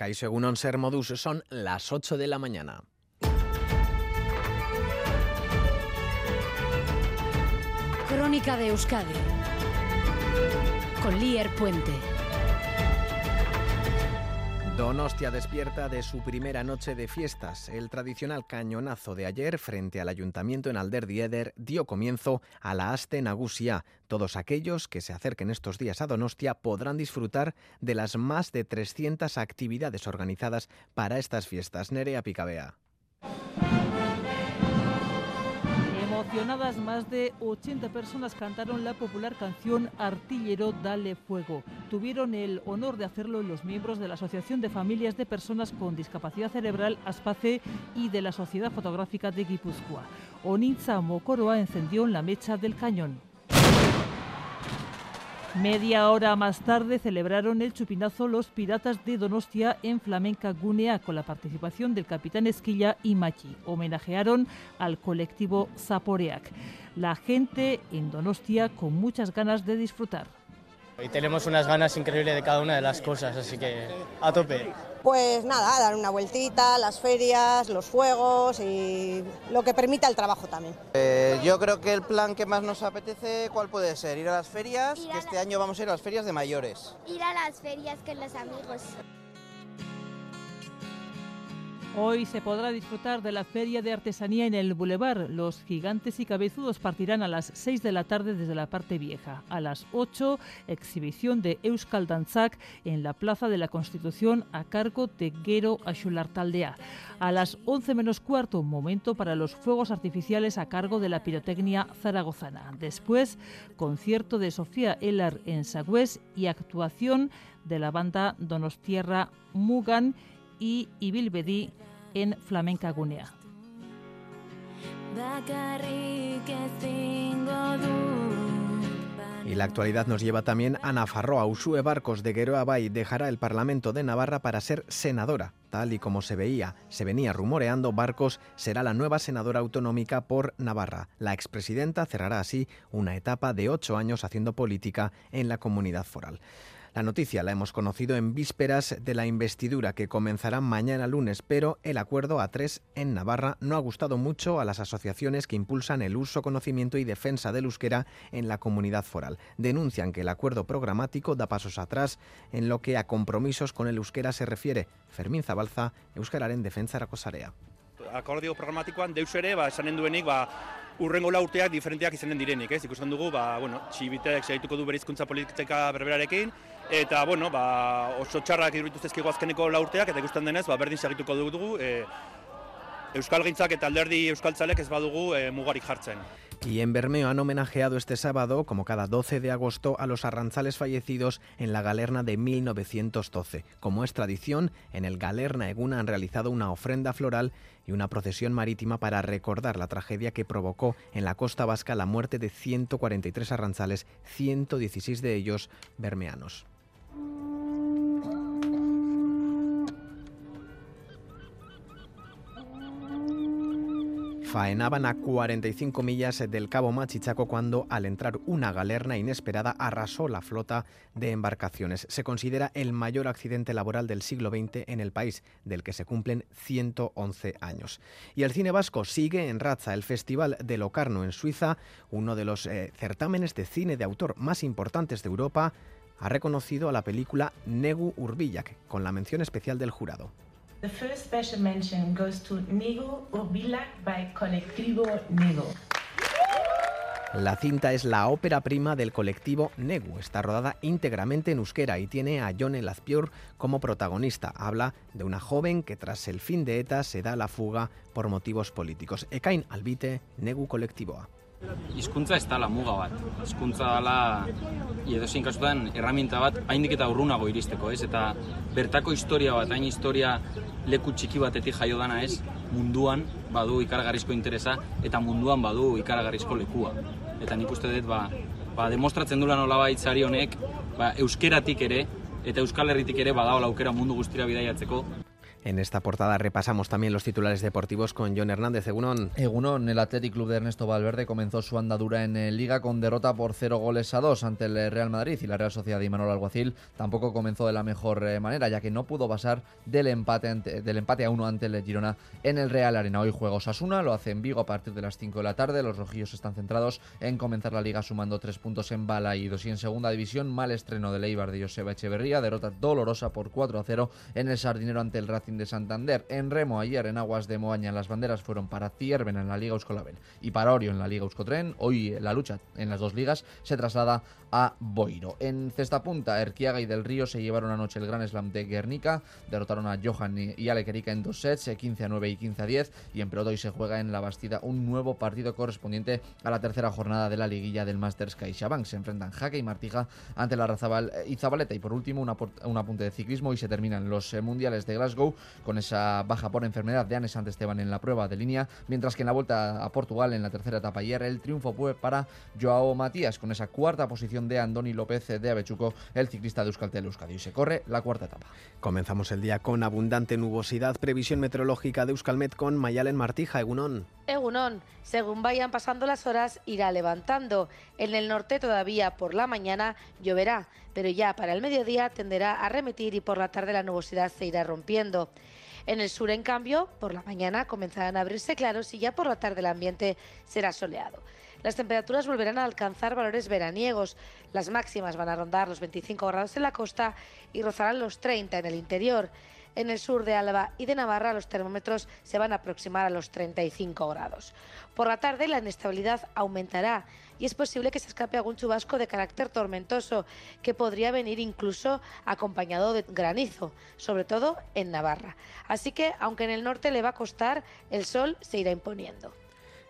Caixo Egunon Ser Modus son las 8 de la mañana. Crónica de Euskadi con Lier Puente. Donostia despierta de su primera noche de fiestas. El tradicional cañonazo de ayer frente al ayuntamiento en Alderdieder dio comienzo a la Aste Nagusia. Todos aquellos que se acerquen estos días a Donostia podrán disfrutar de las más de 300 actividades organizadas para estas fiestas. Nerea Picabea. Más de 80 personas cantaron la popular canción Artillero Dale Fuego. Tuvieron el honor de hacerlo los miembros de la Asociación de Familias de Personas con Discapacidad Cerebral ASPACE y de la Sociedad Fotográfica de Guipúzcoa. Onitza Mokoroa encendió la mecha del cañón. Media hora más tarde celebraron el chupinazo los piratas de Donostia en Flamenca Gunea con la participación del capitán Esquilla y Machi. Homenajearon al colectivo Zaporeac. La gente en Donostia con muchas ganas de disfrutar. Y tenemos unas ganas increíbles de cada una de las cosas, así que a tope. Pues nada, dar una vueltita, las ferias, los juegos y lo que permita el trabajo también. Eh, yo creo que el plan que más nos apetece, ¿cuál puede ser? Ir a las ferias, Ir a que este la- año vamos a ir a las ferias de mayores. Ir a las ferias con los amigos. Hoy se podrá disfrutar de la feria de artesanía en el Boulevard. Los gigantes y cabezudos partirán a las 6 de la tarde desde la parte vieja. A las 8, exhibición de Euskal Dantzak en la Plaza de la Constitución a cargo de Gero Axulartaldea. A las 11 menos cuarto, momento para los fuegos artificiales a cargo de la pirotecnia zaragozana. Después, concierto de Sofía Ellar en Sagüés y actuación de la banda Donostierra Mugan y Ibilbedi en Flamenca Gunea. Y la actualidad nos lleva también a Nafarroa. Usue Barcos de Gueroa Bay dejará el Parlamento de Navarra para ser senadora. Tal y como se veía, se venía rumoreando, Barcos será la nueva senadora autonómica por Navarra. La expresidenta cerrará así una etapa de ocho años haciendo política en la comunidad foral. La noticia la hemos conocido en vísperas de la investidura que comenzará mañana lunes, pero el acuerdo a tres en Navarra no ha gustado mucho a las asociaciones que impulsan el uso, conocimiento y defensa del euskera en la comunidad foral. Denuncian que el acuerdo programático da pasos atrás en lo que a compromisos con el euskera se refiere. Fermín Zabalza, Euskararen defensa Sarea. akordio programatikoan deus ere ba, esanen duenik ba, urrengo lau urteak diferenteak izanen direnik, ez? Ikusten dugu, ba, bueno, txibitek segituko du berizkuntza politika berberarekin, Y en Bermeo han homenajeado este sábado, como cada 12 de agosto, a los arranzales fallecidos en la Galerna de 1912. Como es tradición, en el Galerna Eguna han realizado una ofrenda floral y una procesión marítima para recordar la tragedia que provocó en la costa vasca la muerte de 143 arranzales, 116 de ellos bermeanos. Faenaban a 45 millas del Cabo Machichaco cuando, al entrar una galerna inesperada, arrasó la flota de embarcaciones. Se considera el mayor accidente laboral del siglo XX en el país, del que se cumplen 111 años. Y el cine vasco sigue en racha. El Festival de Locarno en Suiza, uno de los eh, certámenes de cine de autor más importantes de Europa, ha reconocido a la película Negu Urbilak, con la mención especial del jurado. The first special mention goes to Nego Urbilak by Colectivo Nego. La cinta es la ópera prima del colectivo Negu. Está rodada íntegramente en euskera y tiene a Jone Lazpior como protagonista. Habla de una joven que tras el fin de ETA se da la fuga por motivos políticos. Ekain albite Negu kolektiboa. Hizkuntza ez dala muga bat. Hizkuntza dala edozein kasutan erraminta bat haindik eta urrunago iristeko, ez? Eta bertako historia bat, hain historia leku txiki batetik jaio dana ez, munduan badu ikaragarrizko interesa eta munduan badu ikaragarrizko lekua. Eta nik uste dut, ba, ba demostratzen dula nolabait sari honek, ba, euskeratik ere eta euskal herritik ere badaola aukera mundu guztira bidaiatzeko En esta portada repasamos también los titulares deportivos con John Hernández. Egunon. Egunon, el Athletic Club de Ernesto Valverde comenzó su andadura en eh, Liga con derrota por cero goles a dos ante el eh, Real Madrid y la Real Sociedad de Manuel Alguacil tampoco comenzó de la mejor eh, manera, ya que no pudo pasar del empate, del empate a uno ante el Girona en el Real Arena. Hoy juega Osasuna, lo hace en Vigo a partir de las 5 de la tarde. Los rojillos están centrados en comenzar la Liga sumando tres puntos en Balaídos y en segunda división mal estreno del Eibar de Joseba Echeverría, derrota dolorosa por 4 a 0 en el Sardinero ante el Racing de Santander. En remo ayer en aguas de Moaña las banderas fueron para Cierven en la Liga Euskolabel y para Orio en la Liga Euskotren. Hoy la lucha en las dos ligas se traslada a Boiro. En cesta punta, Erquiaga y Del Río se llevaron anoche el Gran Slam de Guernica, derrotaron a Johan y Ale en dos sets, 15 eh, a 9 y 15 a 10, y en pelota hoy se juega en la Bastida un nuevo partido correspondiente a la tercera jornada de la liguilla del Masters CaixaBank. Se enfrentan Jaque y Martija ante la Razabal y Zabaleta. Y por último, una, un apunte de ciclismo y se terminan los eh, mundiales de Glasgow con esa baja por enfermedad de Anne Esteban en la prueba de línea, mientras que en la vuelta a Portugal en la tercera etapa ayer el triunfo fue para Joao Matías con esa cuarta posición de Andoni López de Avechuco, el ciclista de Euskaltel Euskadi. Y se corre la cuarta etapa. Comenzamos el día con abundante nubosidad, previsión meteorológica de Euskalmet con Mayalen Martija, Egunón. Según vayan pasando las horas, irá levantando. En el norte todavía por la mañana lloverá, pero ya para el mediodía tenderá a remitir y por la tarde la nubosidad se irá rompiendo. En el sur, en cambio, por la mañana comenzarán a abrirse claros y ya por la tarde el ambiente será soleado. Las temperaturas volverán a alcanzar valores veraniegos. Las máximas van a rondar los 25 grados en la costa y rozarán los 30 en el interior. En el sur de Álava y de Navarra los termómetros se van a aproximar a los 35 grados. Por la tarde la inestabilidad aumentará y es posible que se escape algún chubasco de carácter tormentoso que podría venir incluso acompañado de granizo, sobre todo en Navarra. Así que, aunque en el norte le va a costar, el sol se irá imponiendo.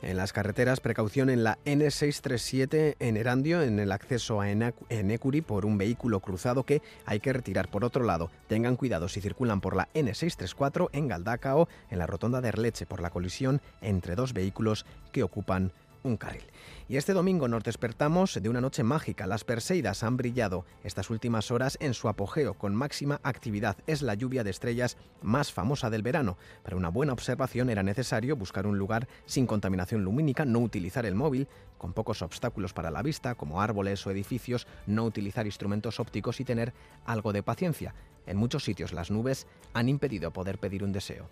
En las carreteras, precaución en la N637 en Erandio, en el acceso a Enecuri por un vehículo cruzado que hay que retirar. Por otro lado, tengan cuidado si circulan por la N634 en Galdacao, en la rotonda de Erleche, por la colisión entre dos vehículos que ocupan un carril. Y este domingo nos despertamos de una noche mágica. Las Perseidas han brillado estas últimas horas en su apogeo con máxima actividad. Es la lluvia de estrellas más famosa del verano. Para una buena observación era necesario buscar un lugar sin contaminación lumínica, no utilizar el móvil, con pocos obstáculos para la vista, como árboles o edificios, no utilizar instrumentos ópticos y tener algo de paciencia. En muchos sitios las nubes han impedido poder pedir un deseo.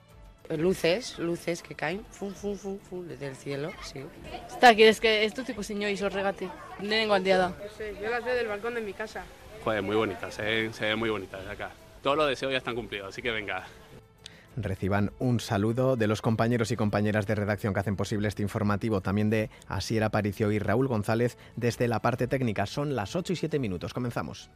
Luces, luces que caen, fum, fum, fum, fum, desde el cielo, sí. Está aquí, es que esto tipo señor y sos regate, nengo aldeada. No sé, yo las veo del balcón de mi casa. Joder, muy bonitas, se ven, se ven muy bonitas de acá. Todos los deseos ya están cumplidos, así que venga. Reciban un saludo de los compañeros y compañeras de redacción que hacen posible este informativo, también de Asier Aparicio y Raúl González desde la parte técnica. Son las 8 y 7 minutos. Comenzamos.